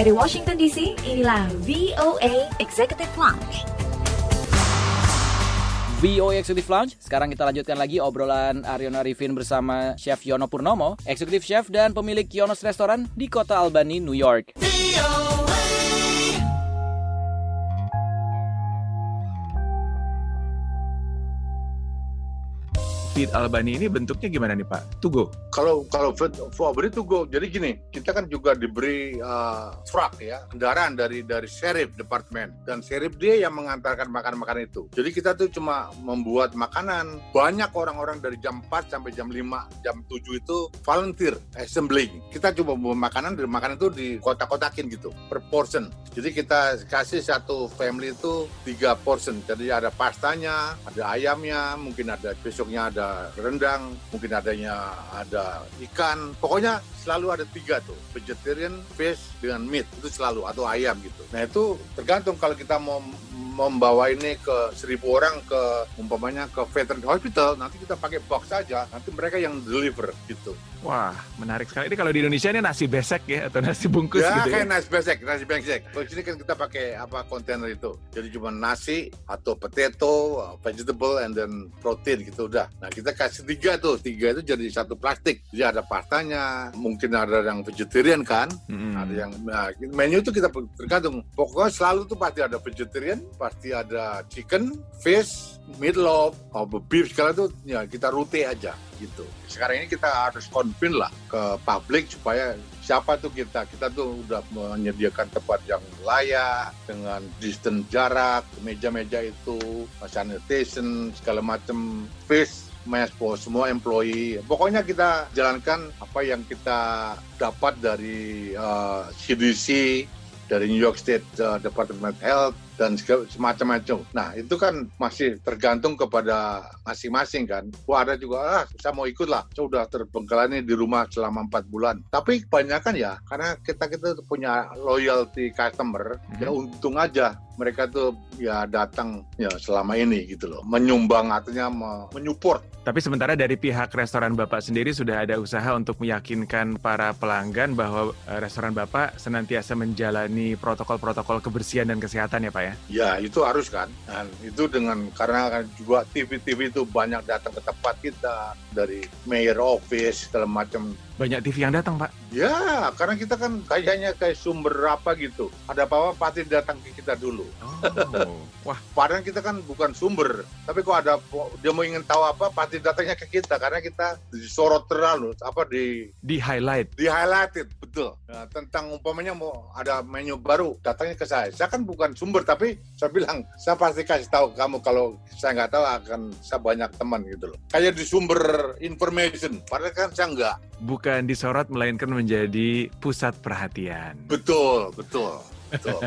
Dari Washington DC, inilah VOA Executive Lounge. VOA Executive Lounge. Sekarang kita lanjutkan lagi obrolan Aryon Arifin bersama Chef Yono Purnomo, Executive Chef dan pemilik Yonos Restoran di kota Albany, New York. Feed Albani ini bentuknya gimana nih Pak? Tugo? Kalau kalau Albany Tugo, jadi gini, kita kan juga diberi uh, truck ya, kendaraan dari dari sheriff departemen dan sheriff dia yang mengantarkan makan-makan itu. Jadi kita tuh cuma membuat makanan. Banyak orang-orang dari jam 4 sampai jam 5, jam 7 itu volunteer assembling. Kita coba membuat makanan dari makanan itu di kotak-kotakin gitu per portion. Jadi kita kasih satu family itu tiga portion. Jadi ada pastanya, ada ayamnya, mungkin ada besoknya ada ada rendang, mungkin adanya ada ikan. Pokoknya selalu ada tiga tuh, vegetarian, fish, dengan meat. Itu selalu, atau ayam gitu. Nah itu tergantung kalau kita mau membawa ini ke seribu orang ke umpamanya ke veteran hospital nanti kita pakai box saja nanti mereka yang deliver gitu. Wah menarik sekali. Ini kalau di Indonesia ini nasi besek ya atau nasi bungkus ya, gitu kayak ya nasi besek nasi besek. Kalau sini kan kita pakai apa kontainer itu. Jadi cuma nasi atau potato vegetable and then protein gitu udah. Nah kita kasih tiga tuh. Tiga itu jadi satu plastik. Jadi ada pastanya mungkin ada yang vegetarian kan? Hmm. ada yang nah, menu itu kita tergantung. Pokoknya selalu tuh pasti ada vegetarian pasti ada chicken, fish, meatloaf, atau beef segala itu ya kita rute aja gitu. Sekarang ini kita harus konfirm lah ke publik supaya siapa tuh kita kita tuh udah menyediakan tempat yang layak dengan distance jarak meja-meja itu sanitation segala macam fish mespo semua employee pokoknya kita jalankan apa yang kita dapat dari uh, CDC dari New York State uh, Department of Health dan semacam-macam. Nah itu kan masih tergantung kepada masing-masing kan. Wah ada juga, ah saya mau ikut lah. Saya udah terbengkalai di rumah selama empat bulan. Tapi kebanyakan ya, karena kita kita punya loyalty customer, hmm. ya untung aja mereka tuh ya datang ya selama ini gitu loh. Menyumbang artinya menyupport tapi sementara dari pihak restoran Bapak sendiri sudah ada usaha untuk meyakinkan para pelanggan bahwa eh, restoran Bapak senantiasa menjalani protokol-protokol kebersihan dan kesehatan ya Pak ya? Ya itu harus kan. Dan itu dengan karena kan juga TV-TV itu banyak datang ke tempat kita dari mayor office segala macam banyak TV yang datang, Pak? Ya, karena kita kan kayaknya kayak sumber apa gitu. Ada apa-apa pasti datang ke kita dulu. Oh. Wah, padahal kita kan bukan sumber. Tapi kok ada dia mau ingin tahu apa, pasti datangnya ke kita karena kita disorot terlalu apa di di highlight. Di highlighted, betul. Nah, tentang umpamanya mau ada menu baru, datangnya ke saya. Saya kan bukan sumber, tapi saya bilang saya pasti kasih tahu kamu kalau saya nggak tahu akan saya banyak teman gitu loh. Kayak di sumber information, padahal kan saya nggak. Bukan disorot, melainkan menjadi pusat perhatian. Betul, betul. Betul.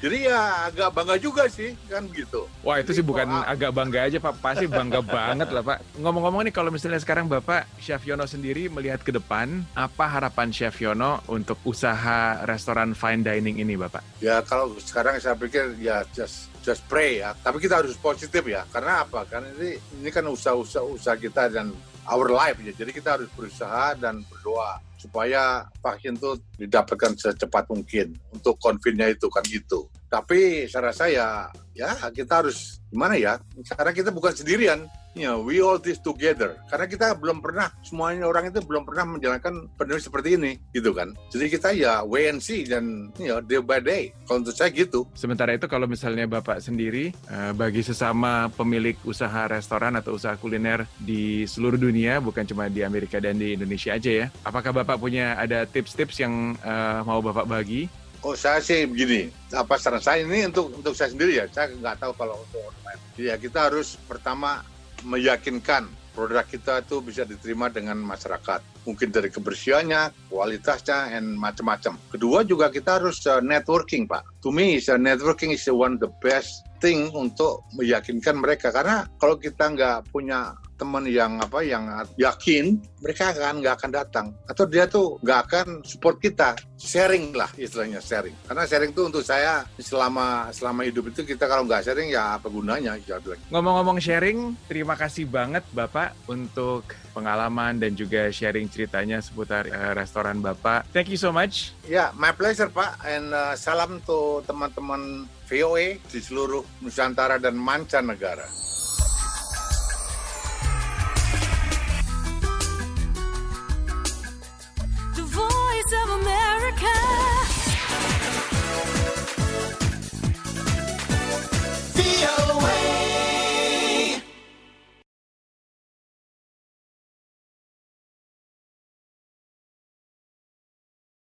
Jadi ya agak bangga juga sih kan gitu. Wah itu Jadi, sih bukan agak bangga aja Pak, pasti bangga banget lah Pak. Ngomong-ngomong nih kalau misalnya sekarang Bapak Chef Yono sendiri melihat ke depan, apa harapan Chef Yono untuk usaha restoran fine dining ini Bapak? Ya kalau sekarang saya pikir ya just just pray ya. Tapi kita harus positif ya. Karena apa? Karena ini ini kan usaha-usaha usaha kita dan our life ya. Jadi kita harus berusaha dan berdoa supaya vaksin itu didapatkan secepat mungkin untuk konfinnya itu kan gitu. Tapi saya rasa ya ya kita harus gimana ya? Karena kita bukan sendirian you know, we all this together. Karena kita belum pernah, semuanya orang itu belum pernah menjalankan pandemi seperti ini, gitu kan. Jadi kita ya wait and see dan you know, day by day. Kalau untuk saya gitu. Sementara itu kalau misalnya Bapak sendiri, uh, bagi sesama pemilik usaha restoran atau usaha kuliner di seluruh dunia, bukan cuma di Amerika dan di Indonesia aja ya, apakah Bapak punya ada tips-tips yang uh, mau Bapak bagi Oh saya sih begini, apa saran saya ini untuk untuk saya sendiri ya, saya nggak tahu kalau untuk orang lain. Ya kita harus pertama meyakinkan produk kita itu bisa diterima dengan masyarakat. Mungkin dari kebersihannya, kualitasnya, dan macam-macam. Kedua juga kita harus uh, networking, Pak. To me, uh, networking is one of the best thing untuk meyakinkan mereka. Karena kalau kita nggak punya teman-teman yang apa yang yakin mereka akan nggak akan datang. Atau dia tuh nggak akan support kita. Sharing lah istilahnya sharing. Karena sharing itu untuk saya selama selama hidup itu kita kalau nggak sharing ya apa gunanya? Ya ngomong-ngomong sharing terima kasih banget bapak untuk pengalaman dan juga sharing ceritanya seputar uh, restoran bapak. Thank you so much. Ya yeah, my pleasure pak. And uh, salam tuh teman-teman VOA di seluruh Nusantara dan mancanegara.